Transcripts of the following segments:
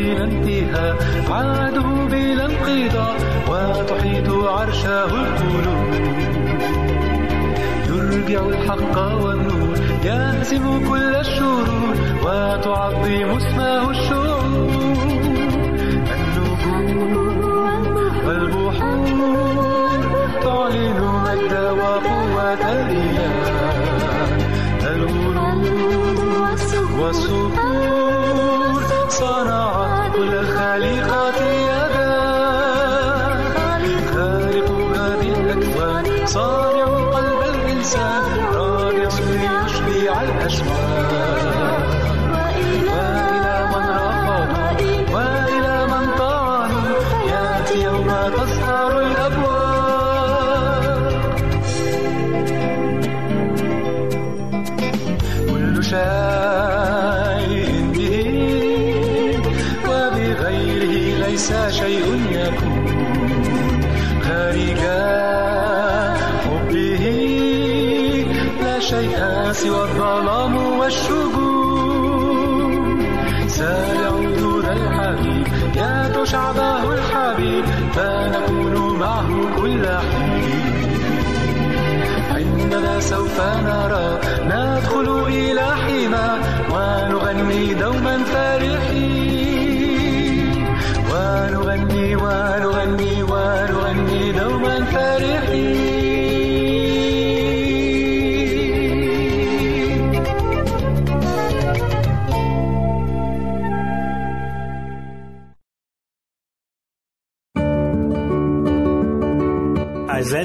بلا انتهاء. عهده بلا انقضاء وتحيط عرشه القلوب. يرجع الحق والنور يهزم كل الشرور وتعظم اسمه الشعوب النجوم والبحور تعلن مجد وقوة الإله الورود والصقور صنعت كل الخليقة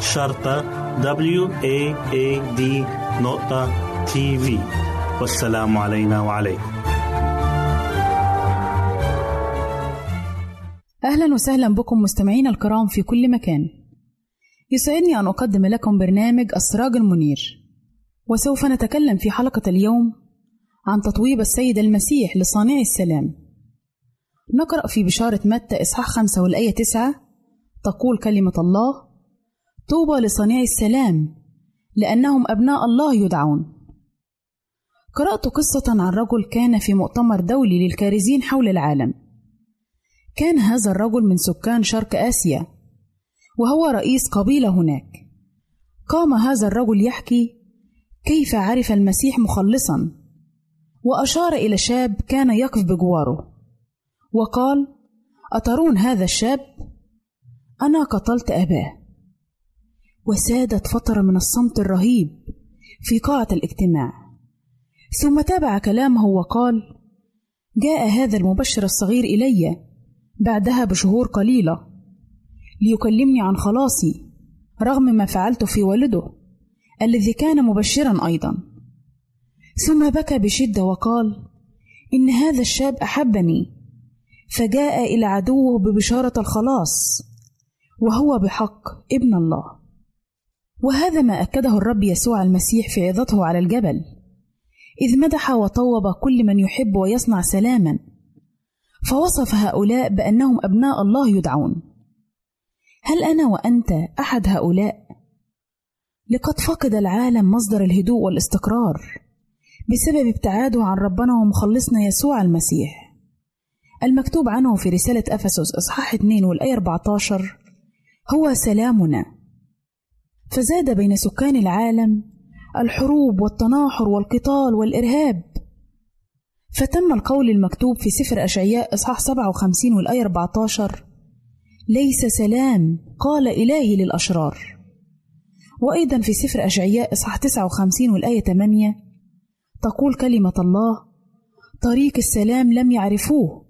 شرطة W A A D نقطة تي في والسلام علينا وعليكم. أهلا وسهلا بكم مستمعينا الكرام في كل مكان. يسعدني أن أقدم لكم برنامج السراج المنير. وسوف نتكلم في حلقة اليوم عن تطويب السيد المسيح لصانع السلام. نقرأ في بشارة متى إصحاح خمسة والآية تسعة تقول كلمة الله طوبى لصانع السلام لأنهم أبناء الله يدعون. قرأت قصة عن رجل كان في مؤتمر دولي للكارزين حول العالم. كان هذا الرجل من سكان شرق آسيا وهو رئيس قبيلة هناك. قام هذا الرجل يحكي كيف عرف المسيح مخلصا وأشار إلى شاب كان يقف بجواره وقال أترون هذا الشاب؟ أنا قتلت أباه. وسادت فترة من الصمت الرهيب في قاعة الاجتماع. ثم تابع كلامه وقال جاء هذا المبشر الصغير إلي بعدها بشهور قليلة ليكلمني عن خلاصي رغم ما فعلت في والده الذي كان مبشرا أيضا. ثم بكى بشدة وقال إن هذا الشاب أحبني فجاء إلى عدوه ببشارة الخلاص وهو بحق ابن الله. وهذا ما أكده الرب يسوع المسيح في عظته على الجبل. إذ مدح وطوب كل من يحب ويصنع سلاما. فوصف هؤلاء بأنهم أبناء الله يدعون. هل أنا وأنت أحد هؤلاء؟ لقد فقد العالم مصدر الهدوء والاستقرار بسبب ابتعاده عن ربنا ومخلصنا يسوع المسيح. المكتوب عنه في رسالة أفسس إصحاح 2 والآية 14 هو سلامنا. فزاد بين سكان العالم الحروب والتناحر والقتال والإرهاب. فتم القول المكتوب في سفر أشعياء إصحاح 57 والآية 14 ليس سلام قال إلهي للأشرار. وأيضا في سفر أشعياء إصحاح 59 والآية 8 تقول كلمة الله طريق السلام لم يعرفوه.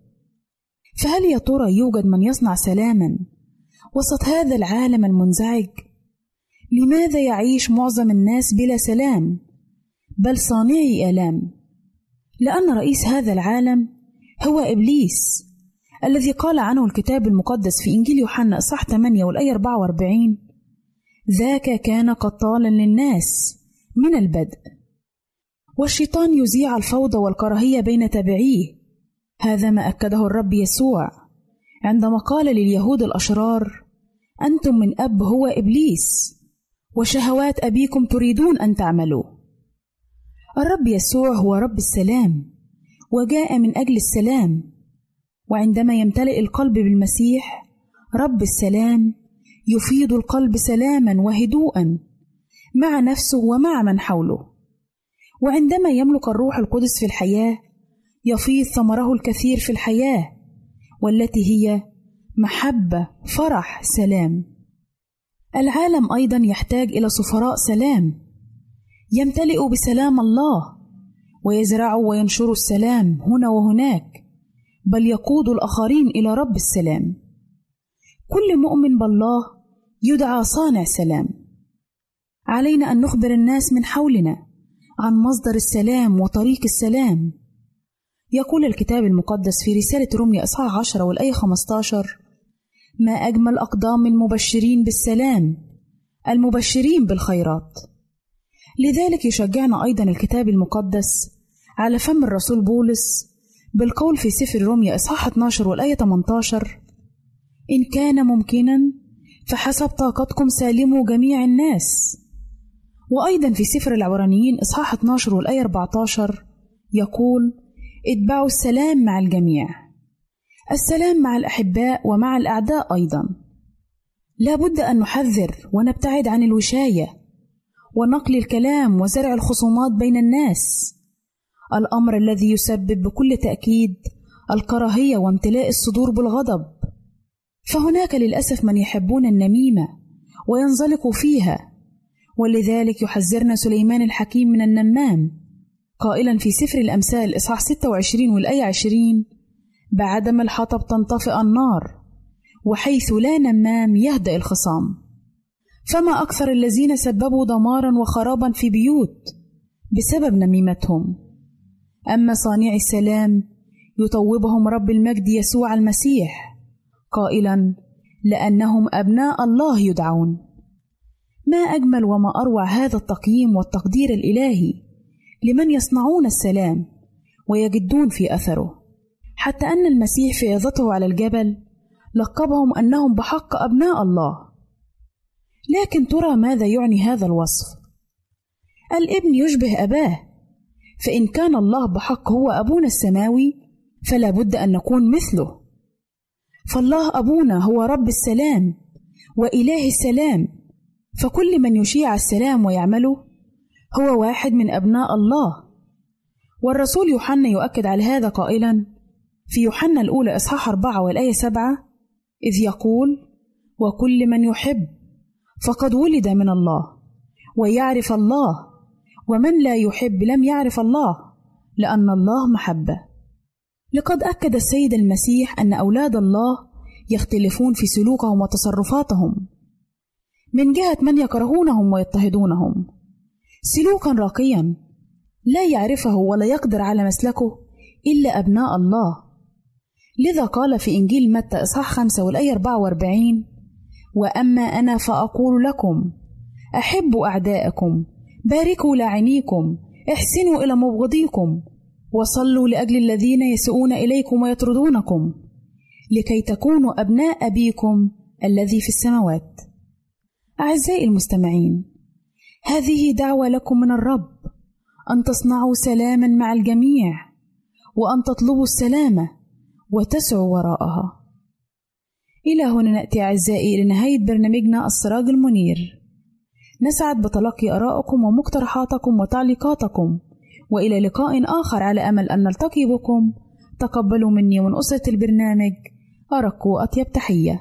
فهل يا ترى يوجد من يصنع سلاما وسط هذا العالم المنزعج؟ لماذا يعيش معظم الناس بلا سلام؟ بل صانعي آلام. لأن رئيس هذا العالم هو إبليس الذي قال عنه الكتاب المقدس في إنجيل يوحنا اصحاح 8 والآية 44 ذاك كان قتالا للناس من البدء والشيطان يذيع الفوضى والكراهية بين تابعيه. هذا ما أكده الرب يسوع عندما قال لليهود الأشرار أنتم من أب هو إبليس وشهوات أبيكم تريدون أن تعملوا. الرب يسوع هو رب السلام وجاء من أجل السلام وعندما يمتلئ القلب بالمسيح رب السلام يفيض القلب سلاما وهدوءا مع نفسه ومع من حوله. وعندما يملك الروح القدس في الحياة يفيض ثمره الكثير في الحياة والتي هي محبة فرح سلام. العالم أيضا يحتاج إلى سفراء سلام. يمتلئ بسلام الله ويزرعوا وينشروا السلام هنا وهناك بل يقود الآخرين إلى رب السلام. كل مؤمن بالله يدعى صانع سلام. علينا أن نخبر الناس من حولنا عن مصدر السلام وطريق السلام. يقول الكتاب المقدس في رسالة روميا إصحاح 10 والآية 15 ما أجمل أقدام المبشرين بالسلام المبشرين بالخيرات. لذلك يشجعنا أيضا الكتاب المقدس على فم الرسول بولس بالقول في سفر روميا إصحاح 12 والآية 18 إن كان ممكنا فحسب طاقتكم سالموا جميع الناس. وأيضا في سفر العبرانيين إصحاح 12 والآية 14 يقول اتبعوا السلام مع الجميع. السلام مع الأحباء ومع الأعداء أيضا. لا بد أن نحذر ونبتعد عن الوشاية ونقل الكلام وزرع الخصومات بين الناس. الأمر الذي يسبب بكل تأكيد الكراهية وامتلاء الصدور بالغضب. فهناك للأسف من يحبون النميمة وينزلقوا فيها ولذلك يحذرنا سليمان الحكيم من النمام. قائلا في سفر الأمثال إصحاح 26 والآية 20 بعدم الحطب تنطفئ النار وحيث لا نمام يهدأ الخصام. فما أكثر الذين سببوا دمارا وخرابا في بيوت بسبب نميمتهم. أما صانع السلام يطوبهم رب المجد يسوع المسيح قائلا لأنهم أبناء الله يدعون. ما أجمل وما أروع هذا التقييم والتقدير الإلهي لمن يصنعون السلام ويجدون في أثره. حتى أن المسيح في عظته على الجبل لقبهم أنهم بحق أبناء الله. لكن ترى ماذا يعني هذا الوصف؟ الابن يشبه أباه فإن كان الله بحق هو أبونا السماوي فلا بد أن نكون مثله. فالله أبونا هو رب السلام وإله السلام فكل من يشيع السلام ويعمله هو واحد من أبناء الله. والرسول يوحنا يؤكد على هذا قائلا في يوحنا الأولى إصحاح أربعة والآية سبعة إذ يقول وكل من يحب فقد ولد من الله ويعرف الله ومن لا يحب لم يعرف الله لأن الله محبة. لقد أكد السيد المسيح أن أولاد الله يختلفون في سلوكهم وتصرفاتهم. من جهة من يكرهونهم ويضطهدونهم. سلوكا راقيا لا يعرفه ولا يقدر على مسلكه إلا أبناء الله. لذا قال في إنجيل متى إصحاح خمسة والآية 44 وأما أنا فأقول لكم أحبوا أعداءكم باركوا لاعنيكم احسنوا إلى مبغضيكم وصلوا لأجل الذين يسوءون إليكم ويطردونكم لكي تكونوا أبناء أبيكم الذي في السماوات. أعزائي المستمعين هذه دعوة لكم من الرب أن تصنعوا سلاما مع الجميع وأن تطلبوا السلامة وتسعوا وراءها. إلى هنا نأتي أعزائي لنهاية برنامجنا السراج المنير. نسعد بتلقي آرائكم ومقترحاتكم وتعليقاتكم وإلى لقاء آخر على أمل أن نلتقي بكم. تقبلوا مني ومن أسرة البرنامج. أرق وأطيب تحية.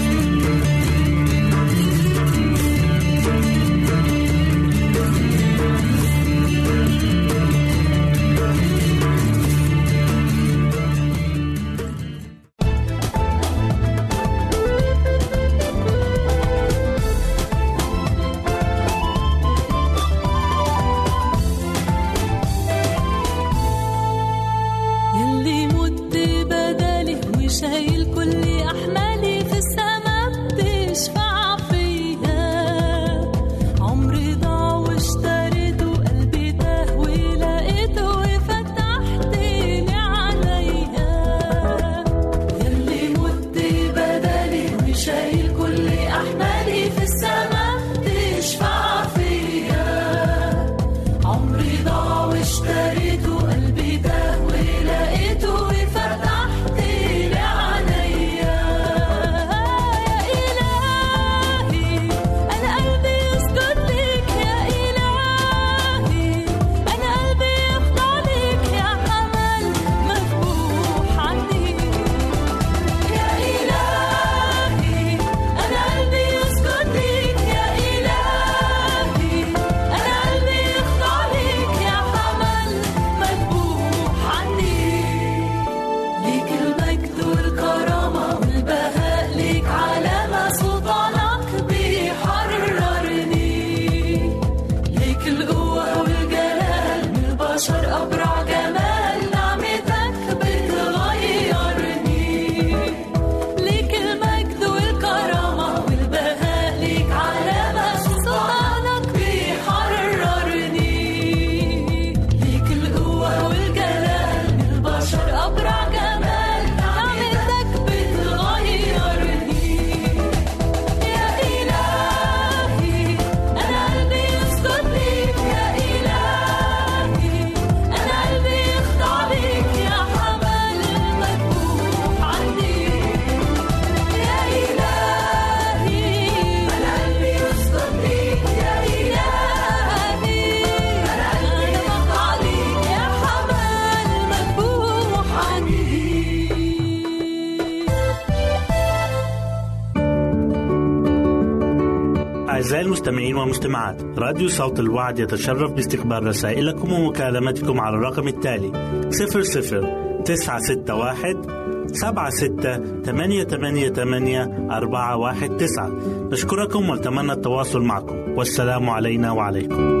والمستمعات راديو صوت الوعد يتشرف باستقبال رسائلكم ومكالمتكم على الرقم التالي 00 961 سبعة ستة ثمانية ثمانية ثمانية أربعة واحد تسعة. نشكركم ونتمنى التواصل معكم. والسلام علينا وعليكم.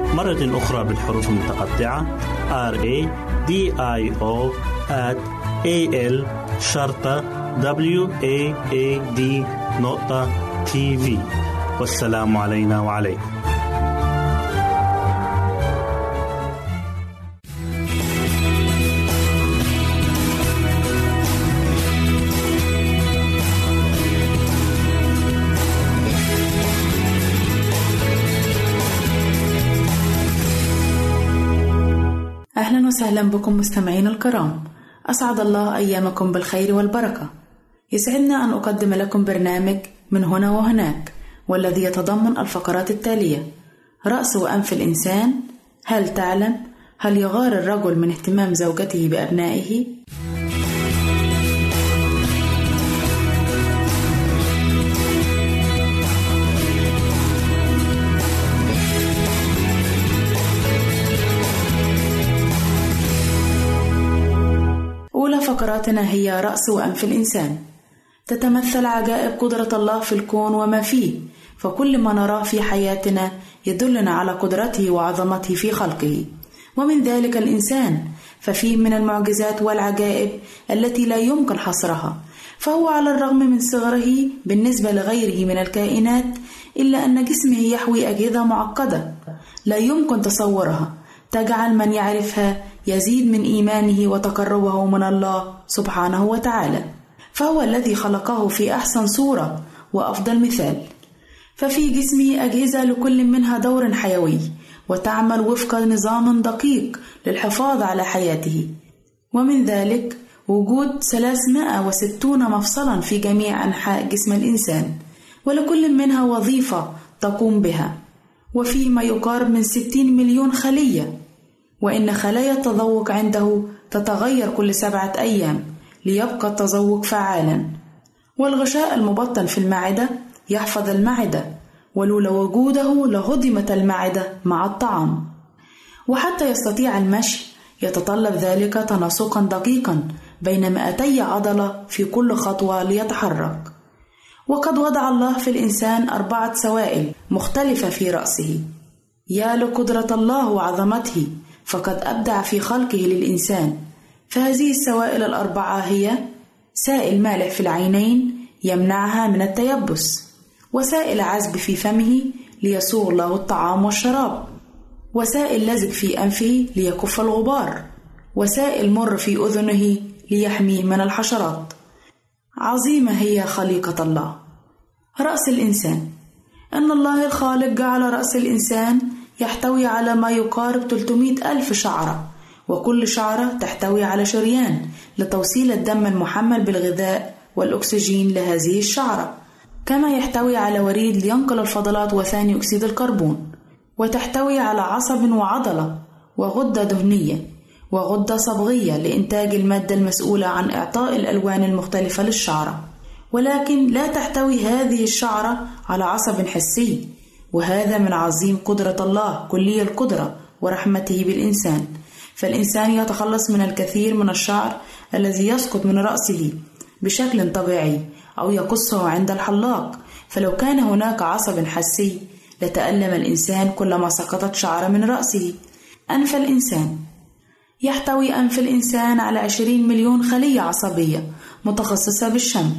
مرة أخرى بالحروف المتقطعة. R A D I O A L شرطة W A A D نقطة تي في والسلام علينا وعليكم. وسهلا بكم مستمعين الكرام. أسعد الله أيامكم بالخير والبركة. يسعدنا أن أقدم لكم برنامج من هنا وهناك والذي يتضمن الفقرات التالية. رأس وأنف الإنسان هل تعلم؟ هل يغار الرجل من اهتمام زوجته بأبنائه؟ فقراتنا هي رأس وأنف الإنسان. تتمثل عجائب قدرة الله في الكون وما فيه فكل ما نراه في حياتنا يدلنا على قدرته وعظمته في خلقه. ومن ذلك الإنسان ففيه من المعجزات والعجائب التي لا يمكن حصرها فهو على الرغم من صغره بالنسبة لغيره من الكائنات إلا أن جسمه يحوي أجهزة معقدة لا يمكن تصورها. تجعل من يعرفها يزيد من إيمانه وتقربه من الله سبحانه وتعالى فهو الذي خلقه في أحسن صورة وأفضل مثال. ففي جسمه أجهزة لكل منها دور حيوي وتعمل وفق نظام دقيق للحفاظ على حياته. ومن ذلك وجود 360 مفصلا في جميع أنحاء جسم الإنسان ولكل منها وظيفة تقوم بها. وفيه ما يقارب من 60 مليون خلية وإن خلايا التذوق عنده تتغير كل سبعة أيام ليبقى التذوق فعالا. والغشاء المبطن في المعدة يحفظ المعدة ولولا وجوده لهضمت المعدة مع الطعام. وحتى يستطيع المشي يتطلب ذلك تناسقا دقيقا بين مئتي عضلة في كل خطوة ليتحرك. وقد وضع الله في الإنسان أربعة سوائل مختلفة في رأسه. يا لقدرة الله وعظمته. فقد أبدع في خلقه للإنسان. فهذه السوائل الأربعة هي سائل مالح في العينين يمنعها من التيبس. وسائل عذب في فمه ليسوغ له الطعام والشراب. وسائل لزج في أنفه ليكف الغبار. وسائل مر في أذنه ليحميه من الحشرات. عظيمة هي خليقة الله. رأس الإنسان. أن الله الخالق جعل رأس الإنسان يحتوي على ما يقارب 300 ألف شعرة وكل شعرة تحتوي على شريان لتوصيل الدم المحمل بالغذاء والأكسجين لهذه الشعرة. كما يحتوي على وريد لينقل الفضلات وثاني أكسيد الكربون وتحتوي على عصب وعضلة وغدة دهنية وغدة صبغية لإنتاج المادة المسؤولة عن إعطاء الألوان المختلفة للشعرة. ولكن لا تحتوي هذه الشعرة على عصب حسي. وهذا من عظيم قدرة الله كلي القدرة ورحمته بالإنسان. فالإنسان يتخلص من الكثير من الشعر الذي يسقط من رأسه بشكل طبيعي أو يقصه عند الحلاق. فلو كان هناك عصب حسي لتألم الإنسان كلما سقطت شعرة من رأسه. أنف الإنسان. يحتوي أنف الإنسان على عشرين مليون خلية عصبية متخصصة بالشم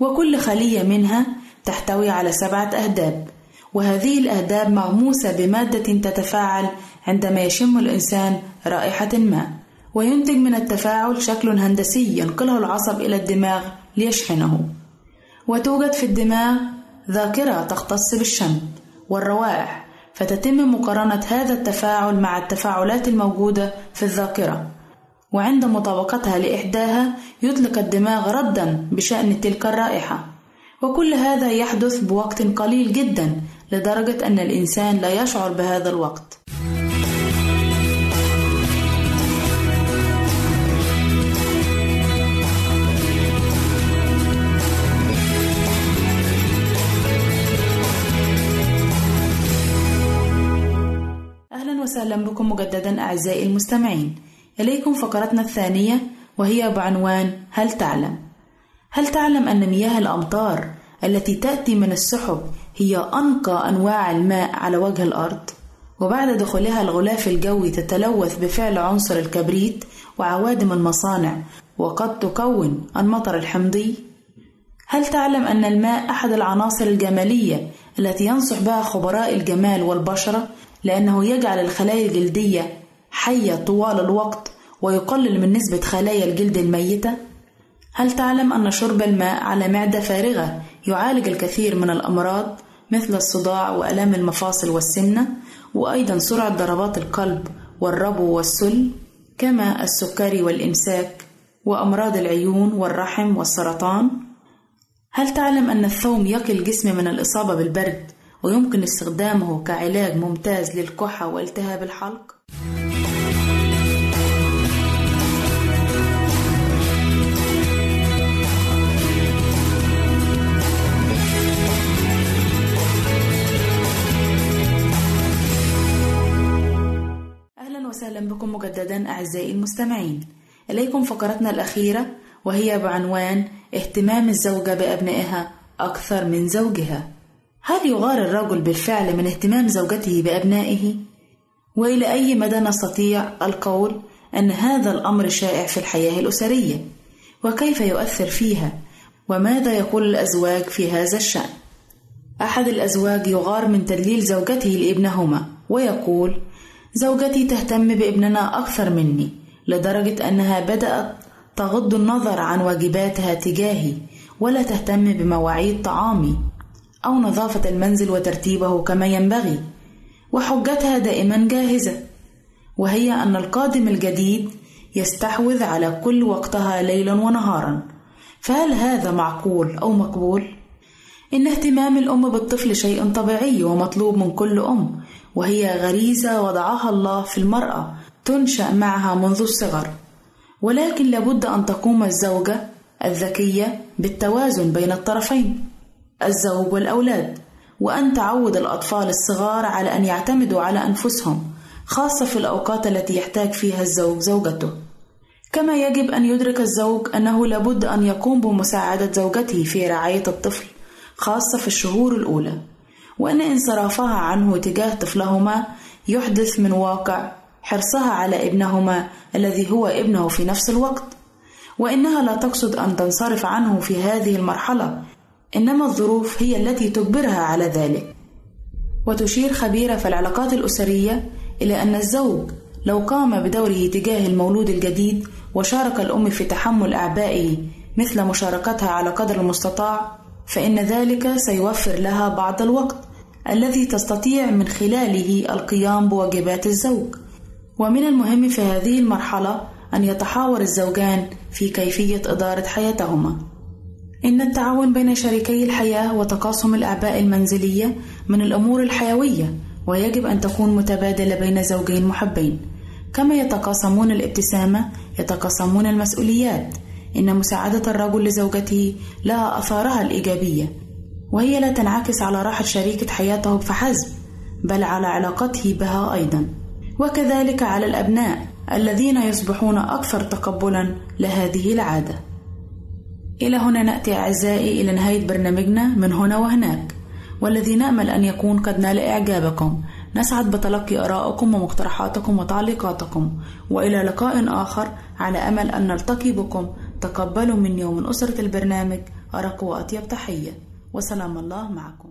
وكل خلية منها تحتوي على سبعة أهداب. وهذه الأهداب مغموسة بمادة تتفاعل عندما يشم الإنسان رائحة ما وينتج من التفاعل شكل هندسي ينقله العصب إلى الدماغ ليشحنه. وتوجد في الدماغ ذاكرة تختص بالشم والروائح فتتم مقارنة هذا التفاعل مع التفاعلات الموجودة في الذاكرة. وعند مطابقتها لإحداها يطلق الدماغ ردا بشأن تلك الرائحة. وكل هذا يحدث بوقت قليل جدا لدرجة أن الإنسان لا يشعر بهذا الوقت أهلا وسهلا بكم مجددا أعزائي المستمعين إليكم فقرتنا الثانية وهي بعنوان هل تعلم؟ هل تعلم أن مياه الأمطار التي تأتي من السحب هي أنقى أنواع الماء على وجه الأرض؟ وبعد دخولها الغلاف الجوي تتلوث بفعل عنصر الكبريت وعوادم المصانع وقد تكون المطر الحمضي؟ هل تعلم أن الماء أحد العناصر الجمالية التي ينصح بها خبراء الجمال والبشرة لأنه يجعل الخلايا الجلدية حية طوال الوقت ويقلل من نسبة خلايا الجلد الميتة؟ هل تعلم أن شرب الماء على معدة فارغة يعالج الكثير من الأمراض مثل الصداع وآلام المفاصل والسمنة وأيضا سرعة ضربات القلب والربو والسل كما السكري والإمساك وأمراض العيون والرحم والسرطان؟ هل تعلم أن الثوم يقي الجسم من الإصابة بالبرد ويمكن استخدامه كعلاج ممتاز للكحة والتهاب الحلق؟ أهلا بكم مجددا أعزائي المستمعين إليكم فقرتنا الأخيرة وهي بعنوان اهتمام الزوجة بأبنائها أكثر من زوجها هل يغار الرجل بالفعل من اهتمام زوجته بأبنائه؟ وإلى أي مدى نستطيع القول أن هذا الأمر شائع في الحياة الأسرية؟ وكيف يؤثر فيها؟ وماذا يقول الأزواج في هذا الشأن؟ أحد الأزواج يغار من تدليل زوجته لابنهما ويقول: زوجتي تهتم بابننا أكثر مني لدرجة أنها بدأت تغض النظر عن واجباتها تجاهي ولا تهتم بمواعيد طعامي أو نظافة المنزل وترتيبه كما ينبغي وحجتها دائما جاهزة وهي أن القادم الجديد يستحوذ على كل وقتها ليلا ونهارا فهل هذا معقول أو مقبول؟ إن اهتمام الأم بالطفل شيء طبيعي ومطلوب من كل أم وهي غريزة وضعها الله في المرأة تنشأ معها منذ الصغر. ولكن لابد أن تقوم الزوجة الذكية بالتوازن بين الطرفين الزوج والأولاد وأن تعود الأطفال الصغار على أن يعتمدوا على أنفسهم خاصة في الأوقات التي يحتاج فيها الزوج زوجته. كما يجب أن يدرك الزوج أنه لابد أن يقوم بمساعدة زوجته في رعاية الطفل خاصة في الشهور الأولى. وأن انصرافها عنه تجاه طفلهما يحدث من واقع حرصها على ابنهما الذي هو ابنه في نفس الوقت. وإنها لا تقصد أن تنصرف عنه في هذه المرحلة إنما الظروف هي التي تجبرها على ذلك. وتشير خبيرة في العلاقات الأسرية إلى أن الزوج لو قام بدوره تجاه المولود الجديد وشارك الأم في تحمل أعبائه مثل مشاركتها على قدر المستطاع فإن ذلك سيوفر لها بعض الوقت. الذي تستطيع من خلاله القيام بواجبات الزوج. ومن المهم في هذه المرحلة أن يتحاور الزوجان في كيفية إدارة حياتهما. إن التعاون بين شريكي الحياة وتقاسم الأعباء المنزلية من الأمور الحيوية ويجب أن تكون متبادلة بين زوجين محبين. كما يتقاسمون الابتسامة يتقاسمون المسؤوليات. إن مساعدة الرجل لزوجته لها أثارها الإيجابية. وهي لا تنعكس على راحة شريكة حياته فحسب بل على علاقته بها أيضا. وكذلك على الأبناء الذين يصبحون أكثر تقبلا لهذه العادة. إلى هنا نأتي أعزائي إلى نهاية برنامجنا من هنا وهناك. والذي نأمل أن يكون قد نال إعجابكم. نسعد بتلقي آرائكم ومقترحاتكم وتعليقاتكم. وإلى لقاء آخر. على أمل أن نلتقي بكم. تقبلوا مني ومن أسرة البرنامج. أرق وأطيب تحية. وسلام الله معكم.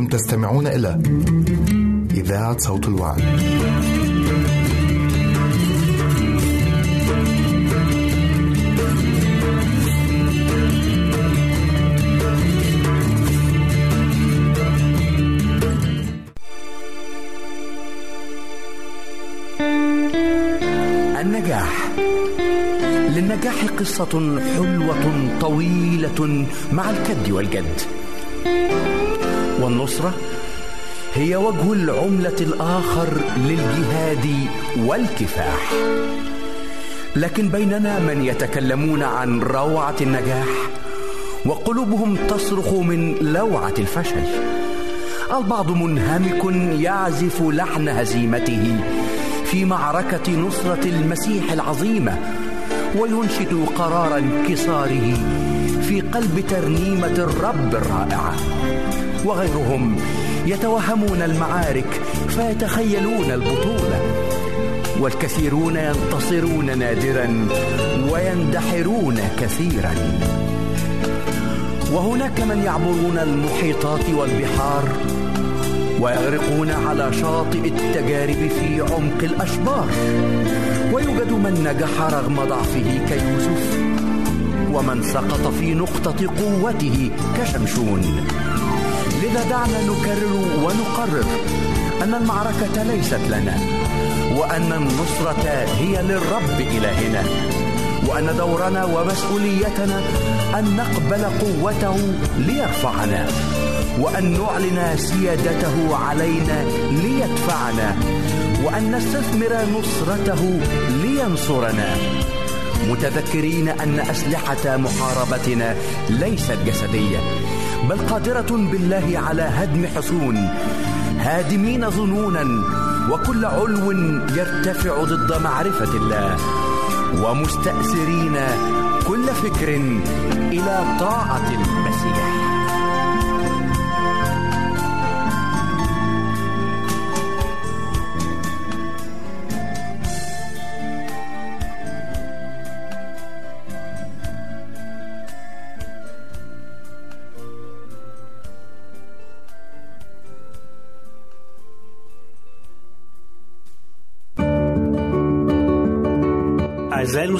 أنتم تستمعون إلى إذاعة صوت الوعد. النجاح للنجاح قصة حلوة طويلة مع الكد والجد والنصرة هي وجه العملة الآخر للجهاد والكفاح. لكن بيننا من يتكلمون عن روعة النجاح وقلوبهم تصرخ من لوعة الفشل. البعض منهمك يعزف لحن هزيمته في معركة نصرة المسيح العظيمة وينشد قرار انكساره في قلب ترنيمة الرب الرائعة. وغيرهم يتوهمون المعارك فيتخيلون البطولة. والكثيرون ينتصرون نادرا ويندحرون كثيرا. وهناك من يعبرون المحيطات والبحار ويغرقون على شاطئ التجارب في عمق الأشبار. ويوجد من نجح رغم ضعفه كيوسف ومن سقط في نقطة قوته كشمشون. لذا دعنا نكرر ونقرر أن المعركة ليست لنا وأن النصرة هي للرب إلهنا وأن دورنا ومسؤوليتنا أن نقبل قوته ليرفعنا وأن نعلن سيادته علينا ليدفعنا وأن نستثمر نصرته لينصرنا. متذكرين أن أسلحة محاربتنا ليست جسدية بل قادرة بالله على هدم حصون هادمين ظنونا وكل علو يرتفع ضد معرفة الله. ومستأسرين كل فكر إلى طاعة المسيح.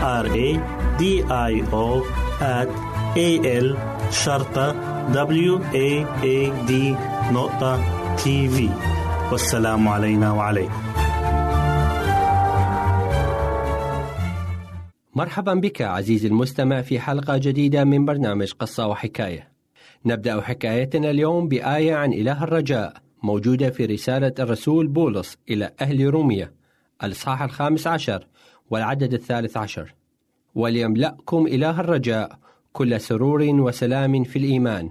R A D I O at A L شرطة W A A D نقطة تي في والسلام علينا وعليكم. مرحبا بك عزيزي المستمع في حلقة جديدة من برنامج قصة وحكاية. نبدأ حكايتنا اليوم بآية عن إله الرجاء موجودة في رسالة الرسول بولس إلى أهل روميا الإصحاح الخامس عشر. والعدد الثالث عشر. وليملأكم إله الرجاء كل سرور وسلام في الإيمان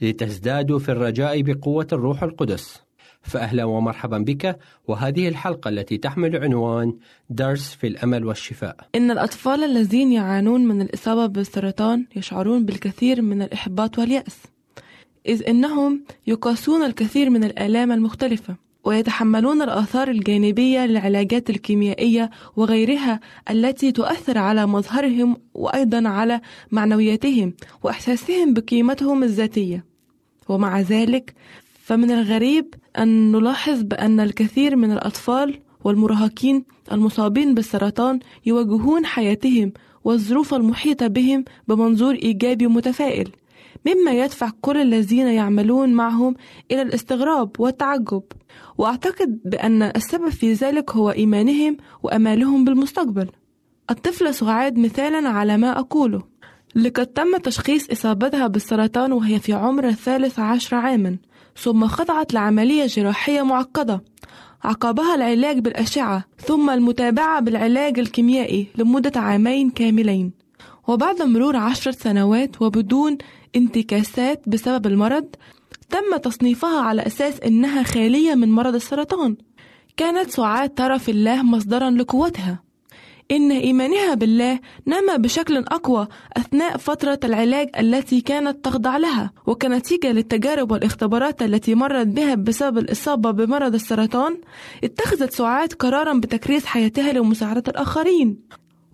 لتزدادوا في الرجاء بقوة الروح القدس. فأهلا ومرحبا بك وهذه الحلقة التي تحمل عنوان درس في الأمل والشفاء. إن الأطفال الذين يعانون من الإصابة بالسرطان يشعرون بالكثير من الإحباط واليأس إذ إنهم يقاسون الكثير من الآلام المختلفة. ويتحملون الآثار الجانبية للعلاجات الكيميائية وغيرها التي تؤثر على مظهرهم وأيضا على معنوياتهم وإحساسهم بقيمتهم الذاتية. ومع ذلك فمن الغريب أن نلاحظ بأن الكثير من الأطفال والمراهقين المصابين بالسرطان يواجهون حياتهم والظروف المحيطة بهم بمنظور إيجابي متفائل. مما يدفع كل الذين يعملون معهم إلى الاستغراب والتعجب. وأعتقد بأن السبب في ذلك هو إيمانهم وأمالهم بالمستقبل. الطفلة سعاد مثالا على ما أقوله. لقد تم تشخيص إصابتها بالسرطان وهي في عمر الثالث عشر عاما ثم خضعت لعملية جراحية معقدة. عقبها العلاج بالأشعة ثم المتابعة بالعلاج الكيميائي لمدة عامين كاملين. وبعد مرور عشر سنوات وبدون انتكاسات بسبب المرض تم تصنيفها على أساس إنها خالية من مرض السرطان. كانت سعاد ترى في الله مصدرا لقوتها. إن إيمانها بالله نما بشكل أقوى أثناء فترة العلاج التي كانت تخضع لها وكنتيجة للتجارب والاختبارات التي مرت بها بسبب الإصابة بمرض السرطان اتخذت سعاد قرارا بتكريس حياتها لمساعدة الآخرين.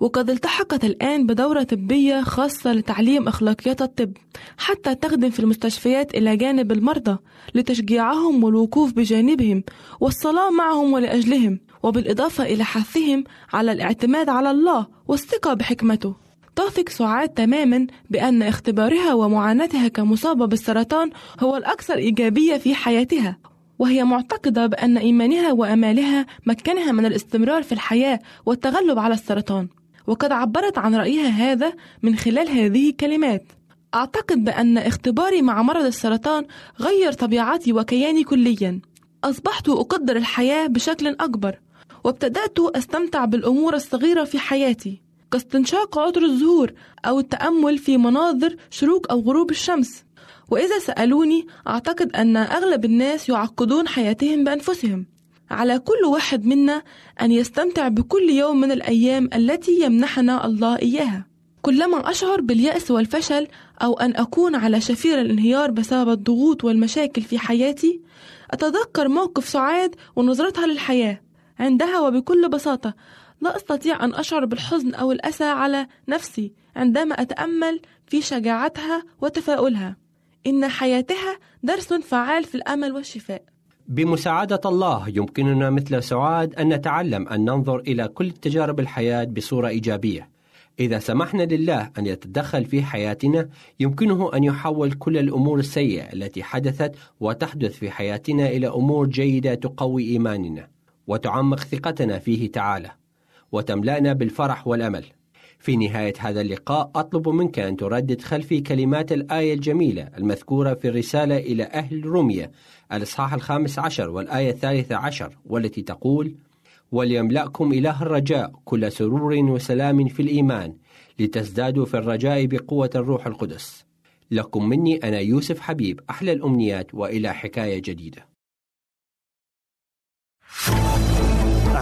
وقد التحقت الآن بدورة طبية خاصة لتعليم أخلاقيات الطب حتى تخدم في المستشفيات إلى جانب المرضى لتشجيعهم والوقوف بجانبهم والصلاة معهم ولأجلهم وبالإضافة إلى حثهم على الاعتماد على الله والثقة بحكمته. تثق سعاد تماما بأن اختبارها ومعاناتها كمصابة بالسرطان هو الأكثر إيجابية في حياتها وهي معتقدة بأن إيمانها وأمالها مكنها من الاستمرار في الحياة والتغلب على السرطان. وقد عبرت عن رأيها هذا من خلال هذه الكلمات. أعتقد بأن اختباري مع مرض السرطان غير طبيعتي وكياني كليا. أصبحت أقدر الحياة بشكل أكبر وابتدأت أستمتع بالأمور الصغيرة في حياتي كاستنشاق عطر الزهور أو التأمل في مناظر شروق أو غروب الشمس. وإذا سألوني أعتقد أن أغلب الناس يعقدون حياتهم بأنفسهم. على كل واحد منا أن يستمتع بكل يوم من الأيام التي يمنحنا الله إياها. كلما أشعر باليأس والفشل أو أن أكون على شفير الانهيار بسبب الضغوط والمشاكل في حياتي أتذكر موقف سعاد ونظرتها للحياة. عندها وبكل بساطة لا أستطيع أن أشعر بالحزن أو الأسى على نفسي عندما أتأمل في شجاعتها وتفاؤلها. إن حياتها درس فعال في الأمل والشفاء. بمساعدة الله يمكننا مثل سعاد أن نتعلم أن ننظر إلى كل تجارب الحياة بصورة إيجابية. إذا سمحنا لله أن يتدخل في حياتنا يمكنه أن يحول كل الأمور السيئة التي حدثت وتحدث في حياتنا إلى أمور جيدة تقوي إيماننا وتعمق ثقتنا فيه تعالى وتملأنا بالفرح والأمل. في نهاية هذا اللقاء أطلب منك أن تردد خلفي كلمات الآية الجميلة المذكورة في الرسالة إلى أهل روميا الإصحاح الخامس عشر والآية الثالثة عشر والتي تقول وليملأكم إله الرجاء كل سرور وسلام في الإيمان لتزدادوا في الرجاء بقوة الروح القدس. لكم مني أنا يوسف حبيب أحلى الأمنيات وإلى حكاية جديدة.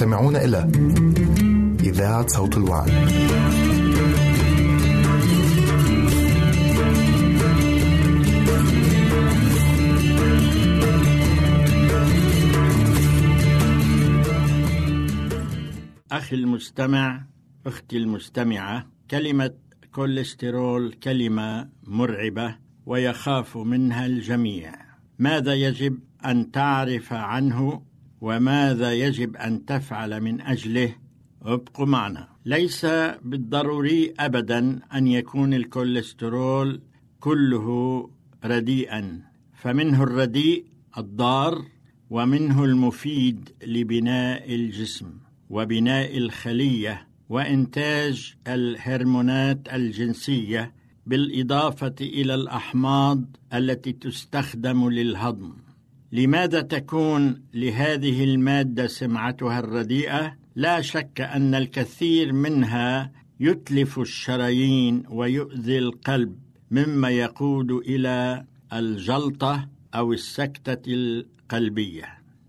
تستمعون إلى إذاعة صوت الوعي أخي المستمع أختي المستمعة كلمة كوليسترول كلمة مرعبة ويخاف منها الجميع. ماذا يجب أن تعرف عنه؟ وماذا يجب أن تفعل من أجله؟ ابقوا معنا. ليس بالضروري أبدا أن يكون الكوليسترول كله رديئا فمنه الرديء الضار ومنه المفيد لبناء الجسم وبناء الخلية وإنتاج الهرمونات الجنسية بالإضافة إلى الأحماض التي تستخدم للهضم. لماذا تكون لهذه المادة سمعتها الرديئة؟ لا شك أن الكثير منها يتلف الشرايين ويؤذي القلب مما يقود إلى الجلطة أو السكتة القلبية.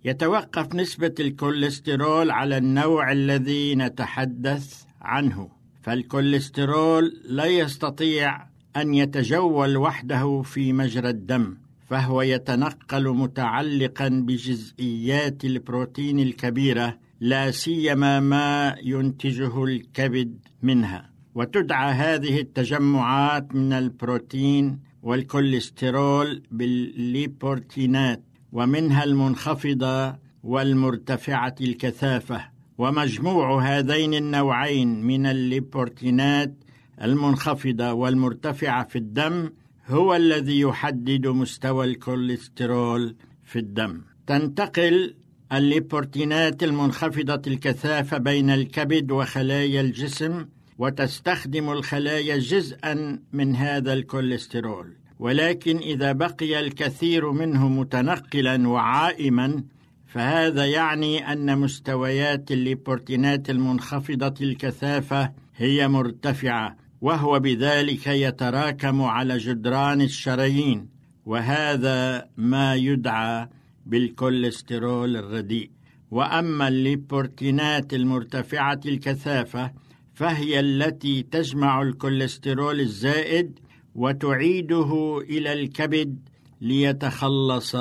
يتوقف نسبة الكوليسترول على النوع الذي نتحدث عنه فالكوليسترول لا يستطيع أن يتجول وحده في مجرى الدم. فهو يتنقل متعلقا بجزئيات البروتين الكبيرة لا سيما ما ينتجه الكبد منها. وتدعى هذه التجمعات من البروتين والكوليسترول بالليبورتينات ومنها المنخفضة والمرتفعة الكثافة. ومجموع هذين النوعين من الليبوبروتينات المنخفضة والمرتفعة في الدم هو الذي يحدد مستوى الكوليسترول في الدم. تنتقل الليبوبروتينات المنخفضة الكثافة بين الكبد وخلايا الجسم وتستخدم الخلايا جزءا من هذا الكوليسترول. ولكن إذا بقي الكثير منه متنقلا وعائما فهذا يعني أن مستويات الليبورتينات المنخفضة الكثافة هي مرتفعة. وهو بذلك يتراكم على جدران الشرايين وهذا ما يدعى بالكوليسترول الرديء. وأما الليبورتينات المرتفعة الكثافة فهي التي تجمع الكوليسترول الزائد وتعيده إلى الكبد ليتخلص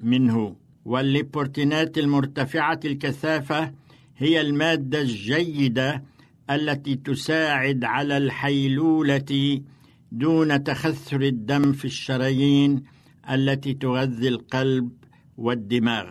منه. والليبورتينات المرتفعة الكثافة هي المادة الجيدة التي تساعد على الحيلولة دون تخثر الدم في الشرايين التي تغذي القلب والدماغ.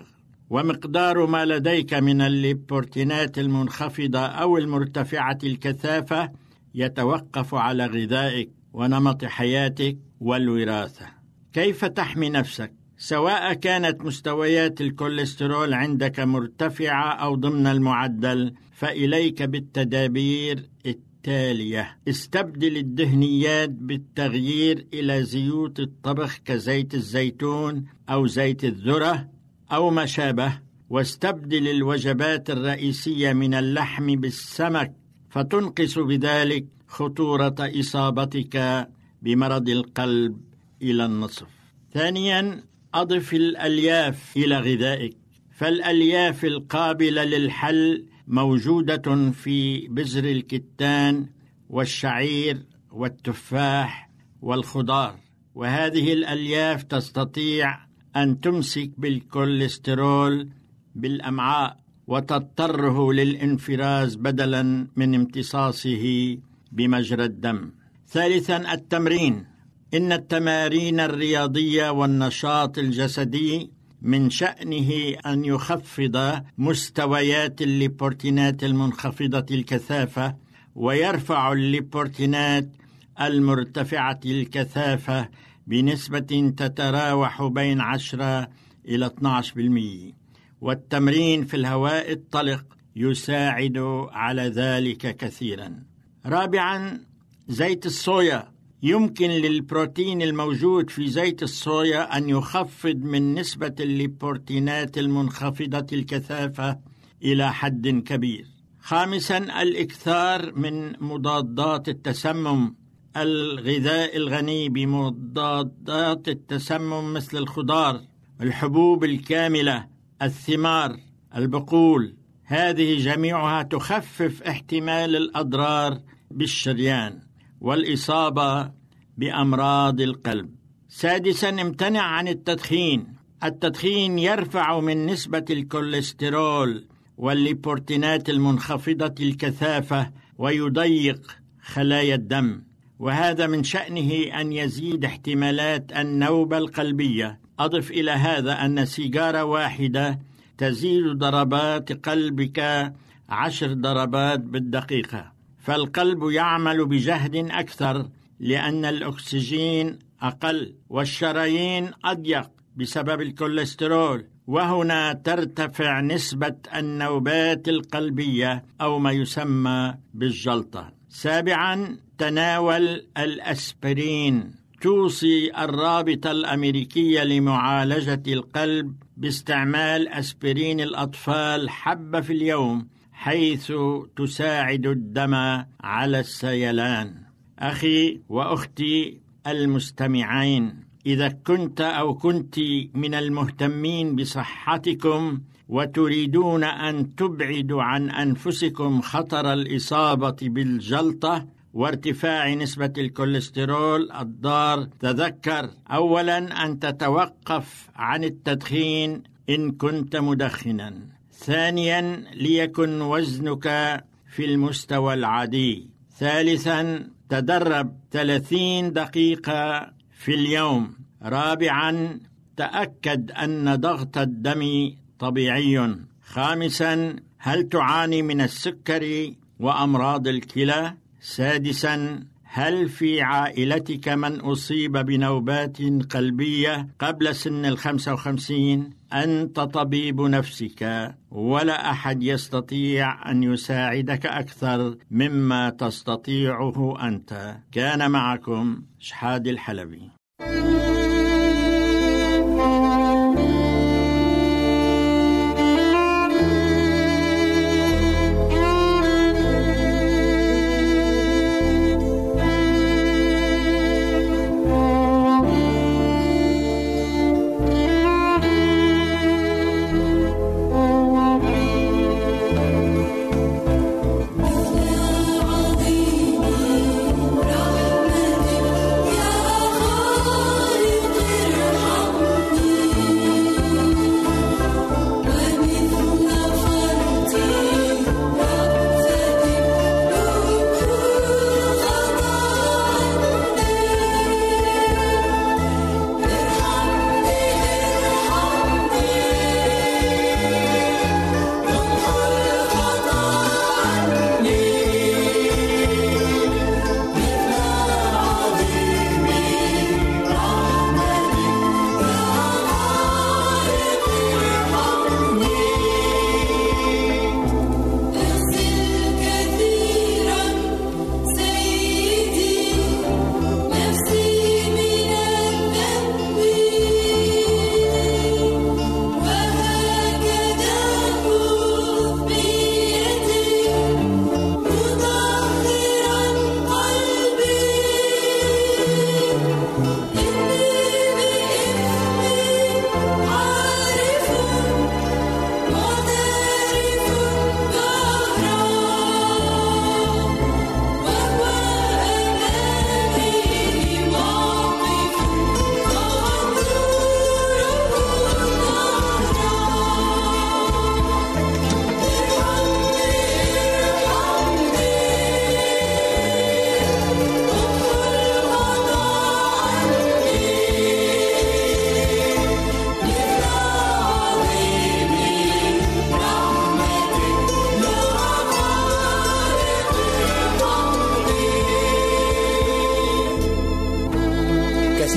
ومقدار ما لديك من الليبورتينات المنخفضة أو المرتفعة الكثافة يتوقف على غذائك ونمط حياتك والوراثة. كيف تحمي نفسك؟ سواء كانت مستويات الكوليسترول عندك مرتفعة أو ضمن المعدل فإليك بالتدابير التالية. استبدل الدهنيات بالتغيير إلى زيوت الطبخ كزيت الزيتون أو زيت الذرة أو ما شابه واستبدل الوجبات الرئيسية من اللحم بالسمك فتنقص بذلك خطورة إصابتك بمرض القلب إلى النصف. ثانيا أضف الألياف إلى غذائك. فالألياف القابلة للحل موجودة في بذر الكتان والشعير والتفاح والخضار. وهذه الألياف تستطيع أن تمسك بالكوليسترول بالأمعاء وتضطره للانفراز بدلا من امتصاصه بمجرى الدم. ثالثا التمرين. إن التمارين الرياضية والنشاط الجسدي من شأنه أن يخفض مستويات الليبورتينات المنخفضة الكثافة ويرفع الليبورتينات المرتفعة الكثافة بنسبة تتراوح بين 10 إلى 12% والتمرين في الهواء الطلق يساعد على ذلك كثيرا. رابعا زيت الصويا. يمكن للبروتين الموجود في زيت الصويا أن يخفض من نسبة الليبورتينات المنخفضة الكثافة إلى حد كبير. خامسا الإكثار من مضادات التسمم. الغذاء الغني بمضادات التسمم مثل الخضار الحبوب الكاملة الثمار البقول. هذه جميعها تخفف احتمال الأضرار بالشريان. والإصابة بأمراض القلب. سادسا امتنع عن التدخين. التدخين يرفع من نسبة الكوليسترول والليبورتينات المنخفضة الكثافة ويضيق خلايا الدم. وهذا من شأنه أن يزيد احتمالات النوبة القلبية. أضف إلى هذا أن سيجارة واحدة تزيد ضربات قلبك عشر ضربات بالدقيقة. فالقلب يعمل بجهد أكثر لأن الأكسجين أقل والشرايين أضيق بسبب الكوليسترول. وهنا ترتفع نسبة النوبات القلبية أو ما يسمى بالجلطة. سابعا تناول الأسبرين. توصي الرابطة الأمريكية لمعالجة القلب باستعمال أسبرين الأطفال حبة في اليوم. حيث تساعد الدم على السيلان. أخي وأختي المستمعين إذا كنت أو كنت من المهتمين بصحتكم وتريدون أن تبعدوا عن أنفسكم خطر الإصابة بالجلطة وارتفاع نسبة الكوليسترول الضار تذكر أولا أن تتوقف عن التدخين إن كنت مدخنا ثانيا ليكن وزنك في المستوى العادي. ثالثا تدرب 30 دقيقة في اليوم. رابعا تأكد أن ضغط الدم طبيعي. خامسا هل تعاني من السكر وأمراض الكلى؟ سادسا هل في عائلتك من أصيب بنوبات قلبية قبل سن الخمسة وخمسين؟ أنت طبيب نفسك ولا أحد يستطيع أن يساعدك أكثر مما تستطيعه أنت كان معكم شحاد الحلبي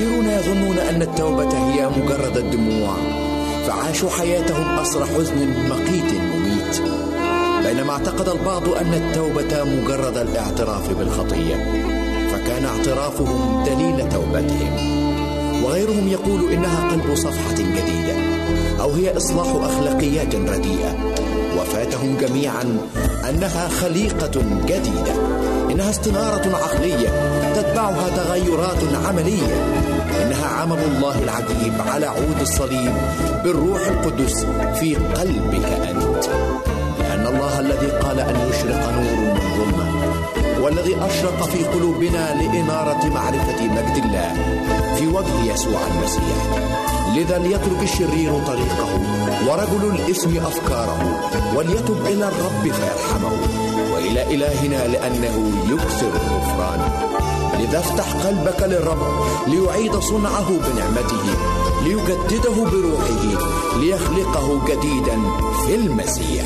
كثيرون يظنون أن التوبة هي مجرد الدموع فعاشوا حياتهم أسر حزن مقيت مميت. بينما اعتقد البعض أن التوبة مجرد الاعتراف بالخطية فكان اعترافهم دليل توبتهم. وغيرهم يقول إنها قلب صفحة جديدة أو هي إصلاح أخلاقيات رديئة. وفاتهم جميعا أنها خليقة جديدة إنها استنارة عقلية تتبعها تغيرات عملية. إنها عمل الله العجيب على عود الصليب بالروح القدس في قلبك أنت. لأن الله الذي قال أن يشرق نور من ظلمة والذي أشرق في قلوبنا لإنارة معرفة مجد الله في وجه يسوع المسيح. لذا ليترك الشرير طريقه ورجل الإثم أفكاره وليتب إلى الرب فيرحمه وإلى إلهنا لأنه يكثر الغفران. لذا افتح قلبك للرب ليعيد صنعه بنعمته ليجدده بروحه ليخلقه جديدا في المسيح.